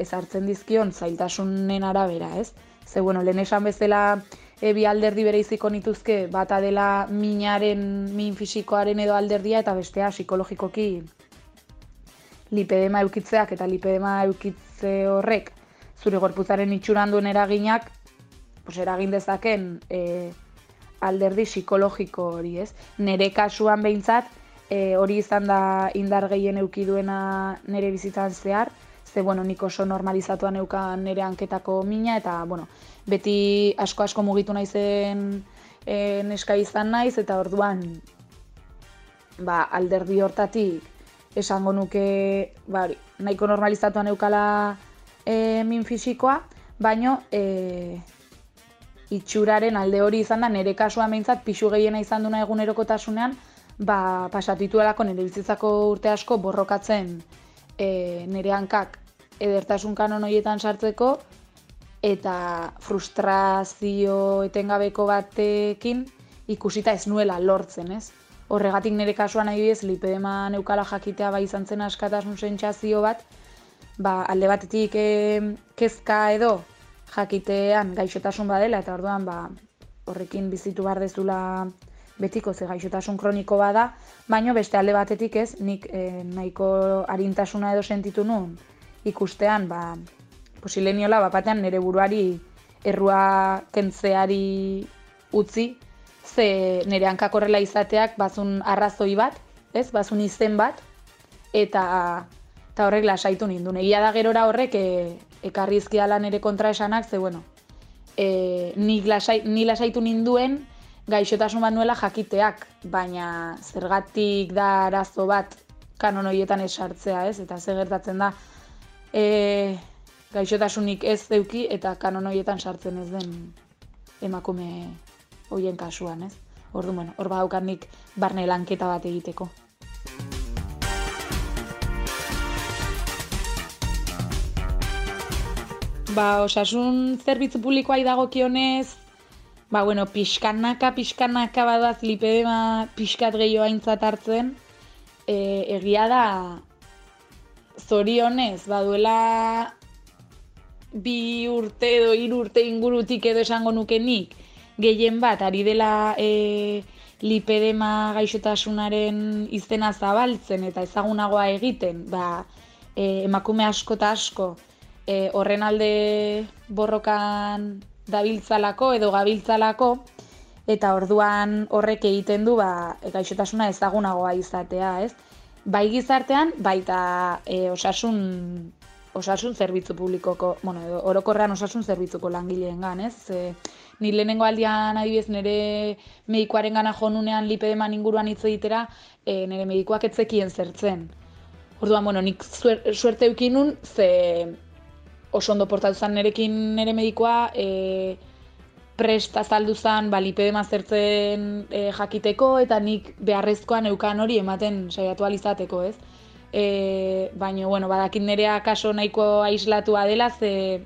ezartzen dizkion zailtasunen arabera, ez? Ze, bueno, lehen esan bezala e, bi alderdi bere iziko nituzke, bata dela minaren, min fisikoaren edo alderdia, eta bestea psikologikoki lipedema eukitzeak eta lipedema eukitze horrek zure gorpuzaren itxuran duen eraginak, pues, eragin dezaken e, alderdi psikologiko hori, ez? Nere kasuan behintzat, e, hori izan da indar gehien euki duena nere bizitzan zehar, ze, bueno, nik oso normalizatuan eukan nere anketako mina, eta, bueno, beti asko-asko mugitu naizen e, neska izan naiz, eta orduan, ba, alderdi hortatik, esango nuke, ba, nahiko normalizatuan eukala e, min fisikoa, baino, e, itxuraren alde hori izan da, nire kasua meintzat pixu gehiena izan duna egunerokotasunean, ba, pasatituelako nire bizitzako urte asko borrokatzen e, nire hankak edertasun kanon horietan sartzeko, eta frustrazio etengabeko batekin ikusita ez nuela lortzen, ez? Horregatik nire kasuan nahi bidez, lipedema neukala jakitea bai izan zen askatasun sentsazio bat, ba, alde batetik eh, kezka edo jakitean gaixotasun badela eta orduan ba, horrekin bizitu behar dezula betiko ze gaixotasun kroniko bada, baino beste alde batetik ez, nik e, nahiko harintasuna edo sentitu nun ikustean, ba, posileniola bapatean nire buruari errua kentzeari utzi, ze nire hankakorrela izateak bazun arrazoi bat, ez, bazun izen bat, eta eta horrek lasaitu nindun. Egia da gerora horrek e, ekarri izkiala nire kontraesanak, ze bueno, e, ni, lasai, ni lasaitu ninduen gaixotasun bat nuela jakiteak, baina zergatik da arazo bat kanon horietan esartzea, ez? Eta ze gertatzen da e, gaixotasunik ez zeuki eta kanon horietan sartzen ez den emakume hoien kasuan, ez? Ordu, bueno, hor badaukat nik barne lanketa bat egiteko. Ba, osasun zerbitzu publikoa idagokionez, ba, bueno, pixkanaka, pixkanaka badaz lipedema pixkat gehiago aintzat hartzen, e, egia da, zorionez, baduela bi urte edo hiru urte ingurutik edo esango nukenik, gehien bat, ari dela e, lipedema gaixotasunaren izena zabaltzen eta ezagunagoa egiten, ba, e, emakume asko eta asko, e, horren alde borrokan dabiltzalako edo gabiltzalako, eta orduan horrek egiten du ba, gaixotasuna ezagunagoa izatea, ez? Bai gizartean, baita e, osasun osasun zerbitzu publikoko, bueno, orokorrean osasun zerbitzuko langileen gan, ez? E, ni lehenengo aldian adibidez nire medikoaren gana jonunean lipedeman inguruan hitz egitera, e, nire medikoak etzekien zertzen. Orduan, bueno, nik suerte eukinun, ze oso ondo portatu zen nerekin nere medikoa, e, prest azaldu zen, ba, lipedema zertzen e, jakiteko, eta nik beharrezkoan eukan hori ematen saiatu alizateko, ez? E, Baina, bueno, badakit nerea kaso nahiko aislatua dela, ze,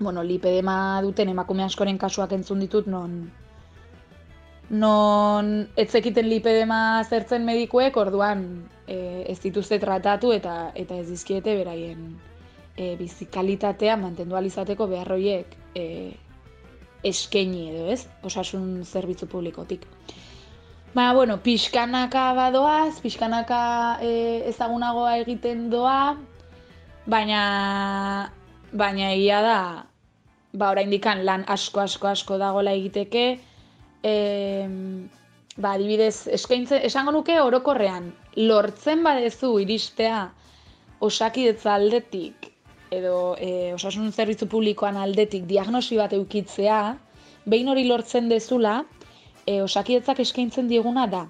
bueno, lipedema duten emakume askoren kasuak entzun ditut, non, non etzekiten lipedema zertzen medikuek, orduan e, ez dituzte tratatu eta eta ez dizkiete beraien e, bizikalitatea mantendu alizateko beharroiek e, eskaini edo ez, osasun zerbitzu publikotik. Ba, bueno, pixkanaka badoaz, pixkanaka e, ezagunagoa egiten doa, baina, baina egia da, ba, oraindikan lan asko, asko, asko dagola egiteke, e, ba, adibidez, eskaintze, esango nuke orokorrean, lortzen badezu iristea osakidetza aldetik, edo e, osasun zerbitzu publikoan aldetik diagnosi bat eukitzea, behin hori lortzen dezula, e, osakietzak eskaintzen diguna da.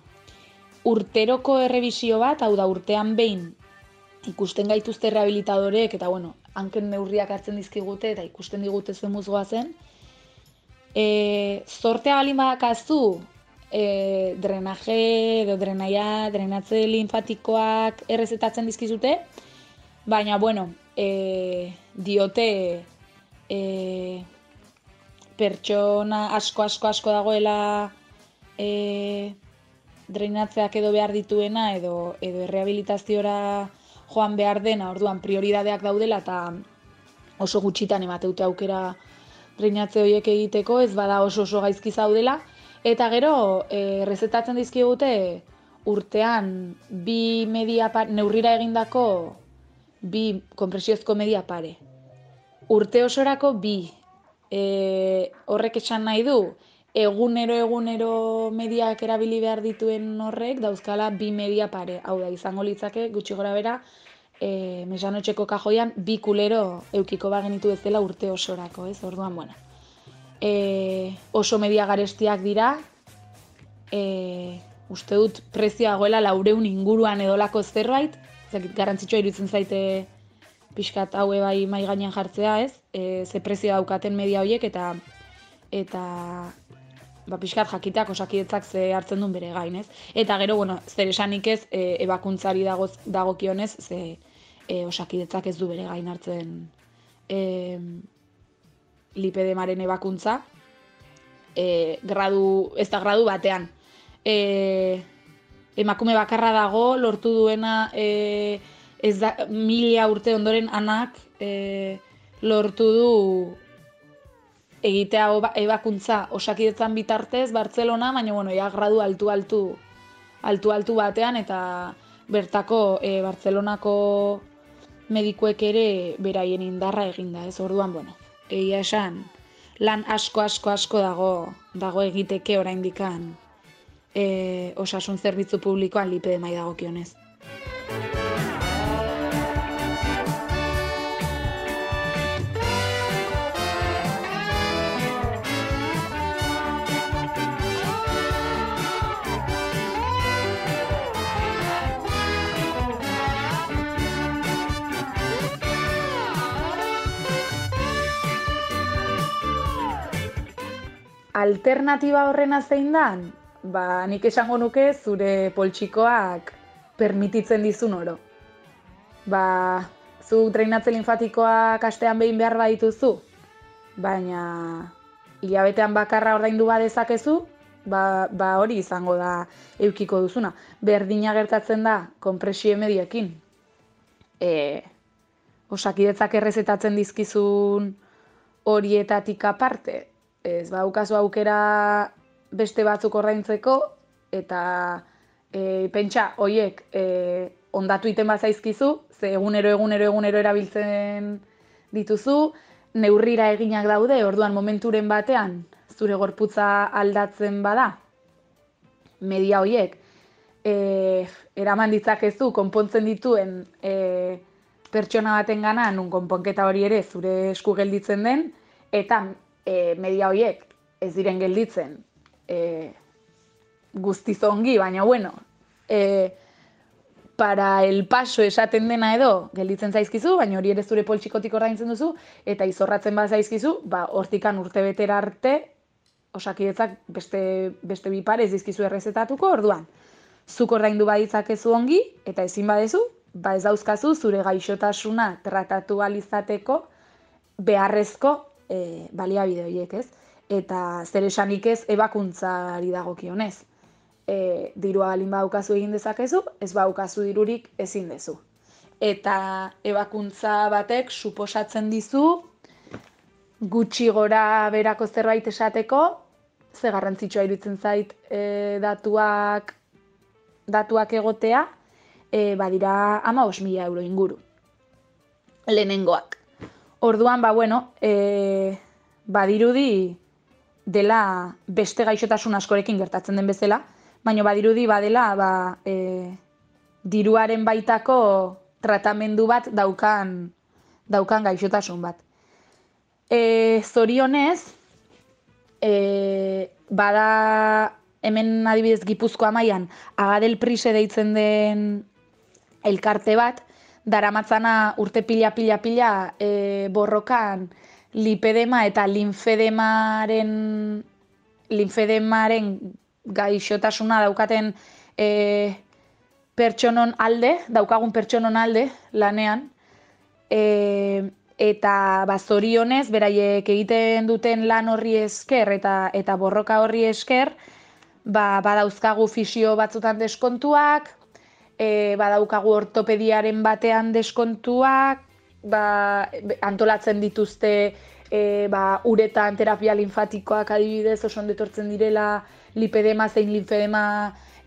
Urteroko errebisio bat, hau da urtean behin, ikusten gaituzte rehabilitadoreek, eta bueno, hanken neurriak hartzen dizkigute, eta ikusten digute zuen muzgoa zen. E, zortea balin badakazu, e, drenaje edo drenaia, drenatze linfatikoak errezetatzen dizkizute, baina, bueno, e, diote e, pertsona asko, asko, asko dagoela e, dreinatzeak edo behar dituena edo edo errehabilitaziora joan behar dena, orduan prioridadeak daudela eta oso gutxitan emateute aukera dreinatze horiek egiteko, ez bada oso oso gaizki zaudela. Eta gero e, rezetatzen dizkigute urtean bi media neurrira egindako bi konpresiozko media pare. Urte osorako bi. E, horrek esan nahi du, egunero egunero mediak erabili behar dituen horrek dauzkala bi media pare. Hau da, izango litzake gutxi gora bera, e, mesanotxeko kajoian bi kulero eukiko bagenitu ez dela urte osorako, ez? Orduan, bueno. E, oso media garestiak dira, e, uste dut prezioa goela laureun inguruan edolako zerbait, zakit, garantzitsua iruditzen zaite pixkat haue bai mai gainean jartzea, ez? E, ze prezioa daukaten media horiek eta eta ba, pixkat jakiteak osakidetzak ze hartzen duen bere gain, ez? Eta gero, bueno, zer esanik ez, e, ebakuntzari dago, dagokionez, ze e, osakidetzak ez du bere gain hartzen e, lipedemaren ebakuntza, e, gradu, ez da gradu batean. E, emakume bakarra dago, lortu duena, e, ez da, mila urte ondoren anak, e, lortu du egitea ebakuntza osakidetzan bitartez Bartzelona, baina bueno, ja gradu altu altu altu altu batean eta bertako e, Bartzelonako medikuek ere beraien indarra eginda, ez? Orduan, bueno, egia esan lan asko asko asko dago dago egiteke oraindikan e, osasun zerbitzu publikoan lipe mai dagokionez. alternatiba horrena zein dan, ba, nik esango nuke zure poltsikoak permititzen dizun oro. Ba, zu treinatze linfatikoa kastean behin behar badituzu, baina hilabetean bakarra ordaindu badezakezu, ba, ba hori izango da eukiko duzuna. Berdina gertatzen da konpresio mediekin. E, osakidetzak errezetatzen dizkizun horietatik aparte, ez baukazu aukera beste batzuk ordaintzeko eta e, pentsa hoiek e, ondatu iten bat zaizkizu, ze egunero egunero egunero erabiltzen dituzu, neurrira eginak daude, orduan momenturen batean zure gorputza aldatzen bada, media hoiek, e, eraman ditzakezu konpontzen dituen e, pertsona baten gana, nun konponketa hori ere zure esku gelditzen den, eta e, media horiek ez diren gelditzen e, guztizongi, baina bueno, e, para el paso esaten dena edo gelditzen zaizkizu, baina hori ere zure poltsikotik ordaintzen duzu, eta izorratzen bat zaizkizu, ba, hortikan urte betera arte, osakidetzak beste, beste bi ez dizkizu errezetatuko, orduan, zuk ordaindu baditzakezu ongi, eta ezin badezu, ba ez dauzkazu zure gaixotasuna tratatu alizateko beharrezko e, baliabide horiek, ez? Eta zer esanik ez ebakuntzari dagokionez. E, dirua balin baukazu egin dezakezu, ez baukazu dirurik ezin dezu. Eta ebakuntza batek suposatzen dizu gutxi gora berako zerbait esateko ze garrantzitsua iruditzen zait e, datuak, datuak egotea, e, badira ama mila euro inguru. Lehenengoak. Orduan, ba, bueno, e, badirudi dela beste gaixotasun askorekin gertatzen den bezala, baina badirudi badela ba, e, diruaren baitako tratamendu bat daukan, daukan gaixotasun bat. E, zorionez, e, bada hemen adibidez Gipuzkoa mailan agadel prise deitzen den elkarte bat, daramatzana urte pila pila pila e, borrokan lipedema eta linfedemaren linfedemaren gaixotasuna daukaten e, pertsonon alde, daukagun pertsonon alde lanean, e, eta bazorionez, beraiek egiten duten lan horri esker eta, eta borroka horri esker, ba, badauzkagu fisio batzutan deskontuak, e, badaukagu ortopediaren batean deskontuak, ba, antolatzen dituzte e, ba, uretan terapia linfatikoak adibidez, oso ondetortzen direla lipedema zein linfedema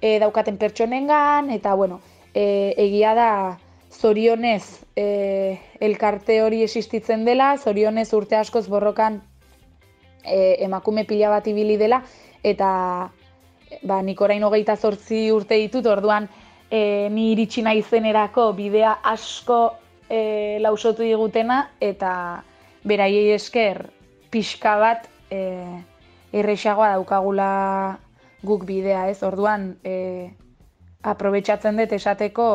e, daukaten pertsonengan, eta bueno, e, egia da zorionez e, elkarte hori existitzen dela, zorionez urte askoz borrokan e, emakume pila bat ibili dela, eta ba, nik orain hogeita zortzi urte ditut, orduan e, ni iritsi nahi zenerako bidea asko e, lausotu digutena eta beraiei esker pixka bat e, errexagoa daukagula guk bidea, ez? Orduan, e, aprobetsatzen dut esateko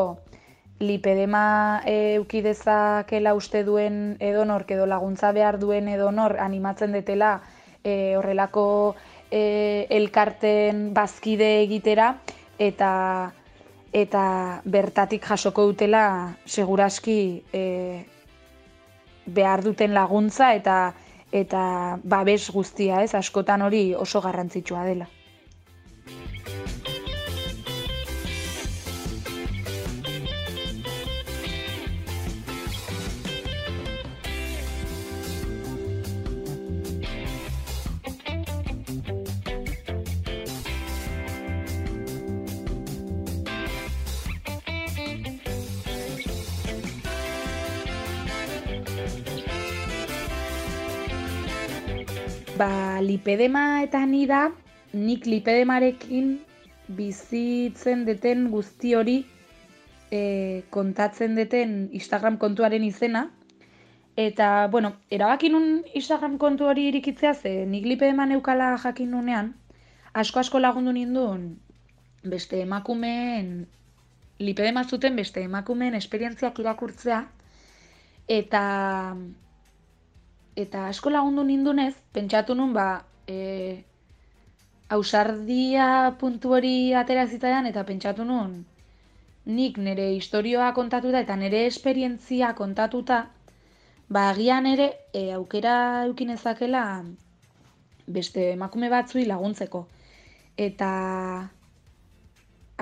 lipedema euki dezakela uste duen edonor, edo laguntza behar duen edonor animatzen detela e, horrelako e, elkarten bazkide egitera, eta eta bertatik jasoko dutela seguraski e, behar duten laguntza eta eta babes guztia, ez? Askotan hori oso garrantzitsua dela. Ba, lipedema eta ni da, nik lipedemarekin bizitzen deten guzti hori e, kontatzen deten Instagram kontuaren izena. Eta, bueno, erabakin nun Instagram kontu hori irikitzea ze, nik lipedema neukala jakin nunean, asko-asko lagundu ninduen beste emakumeen, lipedema zuten beste emakumeen esperientziak irakurtzea, eta eta asko lagundu nindunez, pentsatu nun, ba, e, ausardia puntu hori atera zitzaidan, eta pentsatu nun, nik nire historioa kontatuta eta nire esperientzia kontatuta, ba, agian ere, e, aukera eukin ezakela beste emakume batzui laguntzeko. Eta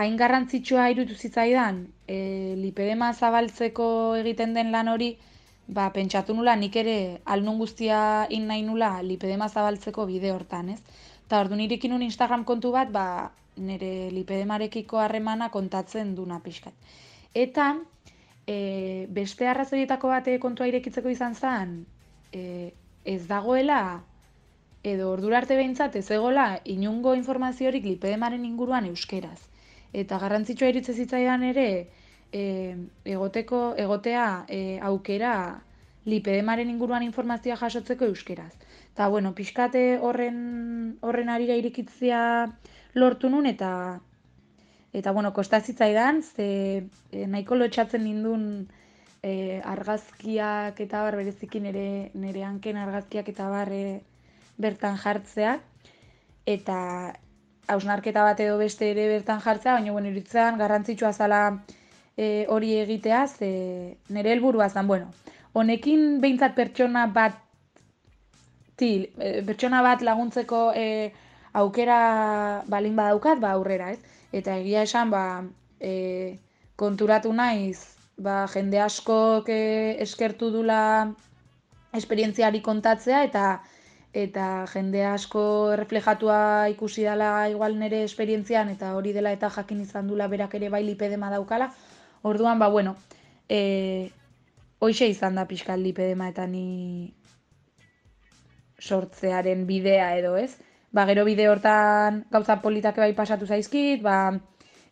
hain garrantzitsua irutu zitzaidan, e, lipedema zabaltzeko egiten den lan hori, ba, pentsatu nula nik ere alnun guztia in nahi nula lipedema zabaltzeko bide hortan, ez? Eta ordu nirekin un Instagram kontu bat, ba, nire lipedemarekiko harremana kontatzen duna pixkat. Eta e, beste arrazoietako bate kontua irekitzeko izan zen, e, ez dagoela, edo ordura arte behintzat ez egola inungo informaziorik lipedemaren inguruan euskeraz. Eta garrantzitsua iritze zitzaidan ere, e, egoteko egotea e, aukera lipedemaren inguruan informazioa jasotzeko euskeraz. Ta bueno, pixkate horren horren arira irikitzea lortu nun eta eta bueno, kostazitzaidan ze e, nahiko lotxatzen nindun e, argazkiak eta bar berezikin nere nere hanken argazkiak eta bar e, bertan jartzea eta hausnarketa bat edo beste ere bertan jartzea, baina bueno, iritzen garrantzitsua zala e, hori egitea, ze nire helburua zen, bueno, honekin behintzat pertsona bat til, e, pertsona bat laguntzeko e, aukera balin badaukat, ba aurrera, ez? Eta egia esan, ba, e, konturatu naiz, ba, jende asko e, eskertu dula esperientziari kontatzea, eta eta jende asko reflejatua ikusi dela igual nire esperientzian, eta hori dela eta jakin izan dula berak ere bai lipedema daukala, orduan, ba, bueno, e, hoxe izan da pixkal lipedema eta ni sortzearen bidea edo ez. Ba, gero bide hortan gauza politak bai pasatu zaizkit, ba,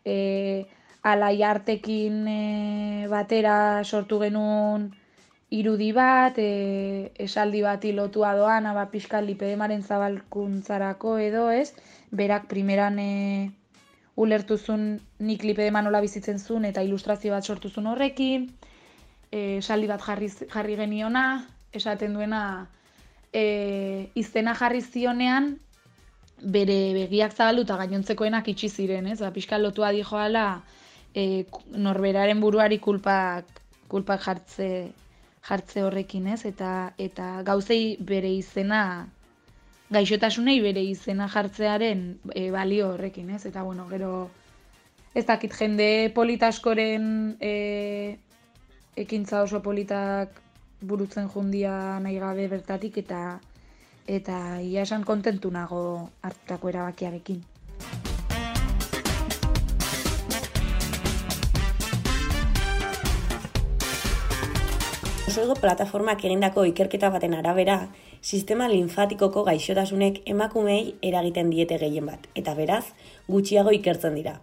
e, alai artekin e, batera sortu genuen irudi bat, e, esaldi bat lotua doan, aba pixkal lipedemaren zabalkuntzarako edo ez, berak primeran e, ulertuzun nik lipedema nola bizitzen zuen eta ilustrazio bat sortu zuen horrekin, e, esaldi bat jarri, jarri geniona, esaten duena e, izena jarri zionean, bere begiak zabaldu eta gainontzekoenak itxi ziren, ez? Ba, pixkal lotua di joala, e, norberaren buruari kulpak, kulpak jartze, jartze horrekin, ez? Eta, eta gauzei bere izena, gaixotasunei bere izena jartzearen e, balio horrekin, ez? Eta, bueno, gero, ez dakit jende politaskoren e, ekintza oso politak burutzen jundia nahi gabe bertatik, eta eta ia esan kontentu nago hartutako erabakiarekin.
Oso plataformak egindako ikerketa baten arabera, sistema linfatikoko gaixotasunek emakumei eragiten diete gehien bat, eta beraz, gutxiago ikertzen dira.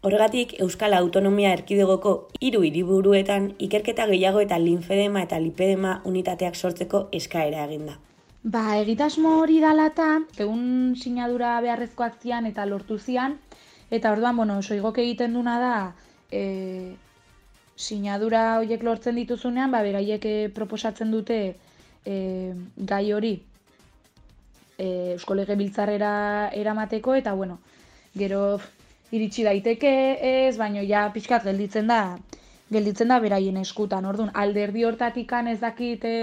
Horregatik, Euskal Autonomia Erkidegoko hiru hiriburuetan ikerketa gehiago eta linfedema eta lipedema unitateak sortzeko eskaera eginda.
Ba, egitasmo hori dalata, egun sinadura beharrezkoak zian eta lortu zian, eta orduan, bueno, oso egiten duna da, e, sinadura horiek lortzen dituzunean, ba, beraiek eh, proposatzen dute e, gai hori e, Eusko Lege Biltzarrera eramateko, eta bueno, gero iritsi daiteke ez, baino ja pixkat gelditzen da, gelditzen da beraien eskutan, orduan, alderdi hortatik ez dakit e,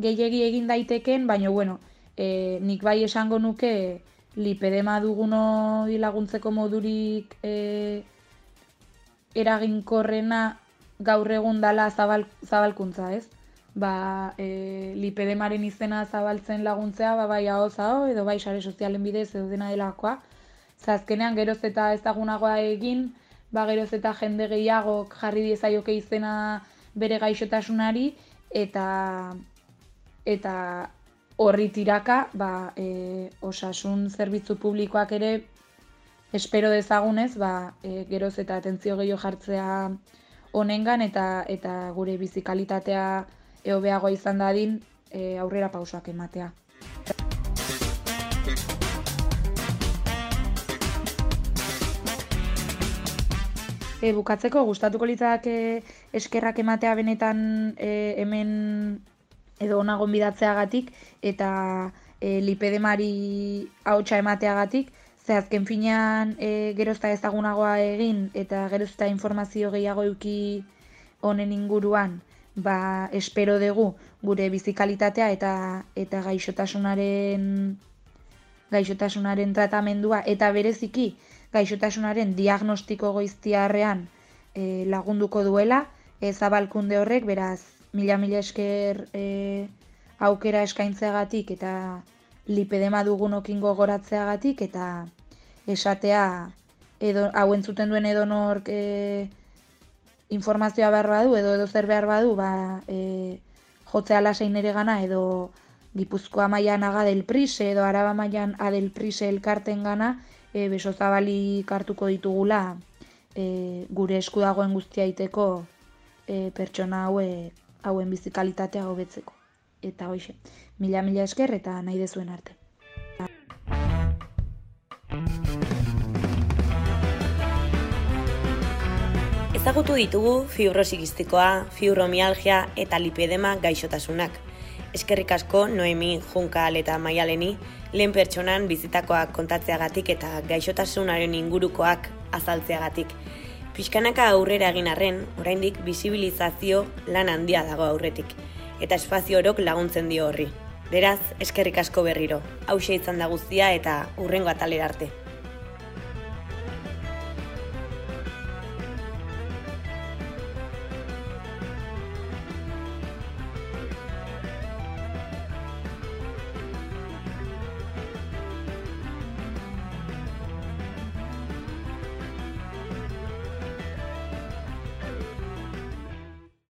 gehiegi egin daiteken, baino bueno, e, nik bai esango nuke lipedema duguno laguntzeko modurik e, eraginkorrena gaur egun dala zabal, zabalkuntza, ez? Ba, e, lipedemaren izena zabaltzen laguntzea, ba, bai hau zao, edo bai sare sozialen bidez edo dena delakoa. Zazkenean geroz eta ezagunagoa egin, ba, geroz eta jende gehiagok jarri diezaioke izena bere gaixotasunari, eta eta horri tiraka, ba, e, osasun zerbitzu publikoak ere, espero dezagunez, ba, e, geroz eta atentzio gehiago jartzea honengan eta eta gure bizikalitatea ehobeagoa izan dadin e, aurrera pausoak ematea. E, bukatzeko gustatuko litzake eskerrak ematea benetan e, hemen edo ona gonbidatzeagatik eta e, lipedemari ahotsa emateagatik Ze azken finean e, gerozta ezagunagoa egin eta gerozta informazio gehiago euki honen inguruan, ba, espero dugu gure bizikalitatea eta eta gaixotasunaren gaixotasunaren tratamendua eta bereziki gaixotasunaren diagnostiko goiztiarrean e, lagunduko duela, e, zabalkunde horrek, beraz, mila-mila esker e, aukera eskaintzeagatik eta lipedema dugunokin gogoratzeagatik eta esatea edo hau entzuten duen edo nork e, informazioa behar badu edo edo zer behar badu ba, e, jotzea lasein ere gana edo Gipuzkoa mailan aga del prise edo araba mailan adel prise elkarten gana e, beso zabali kartuko ditugula e, gure esku dagoen guztia iteko e, pertsona haue, hauen bizikalitatea hobetzeko eta hoxe, mila mila esker eta nahi dezuen arte.
Ezagutu ditugu fibrosikistikoa, fibromialgia eta lipedema gaixotasunak. Eskerrik asko Noemi, Junkal eta Maialeni lehen pertsonan bizitakoak kontatzeagatik eta gaixotasunaren ingurukoak azaltzeagatik. Piskanaka aurrera egin arren, oraindik bisibilizazio lan handia dago aurretik eta espazio orok laguntzen dio horri. Beraz, eskerrik asko berriro. Hau izan da guztia eta urrengo atalera arte.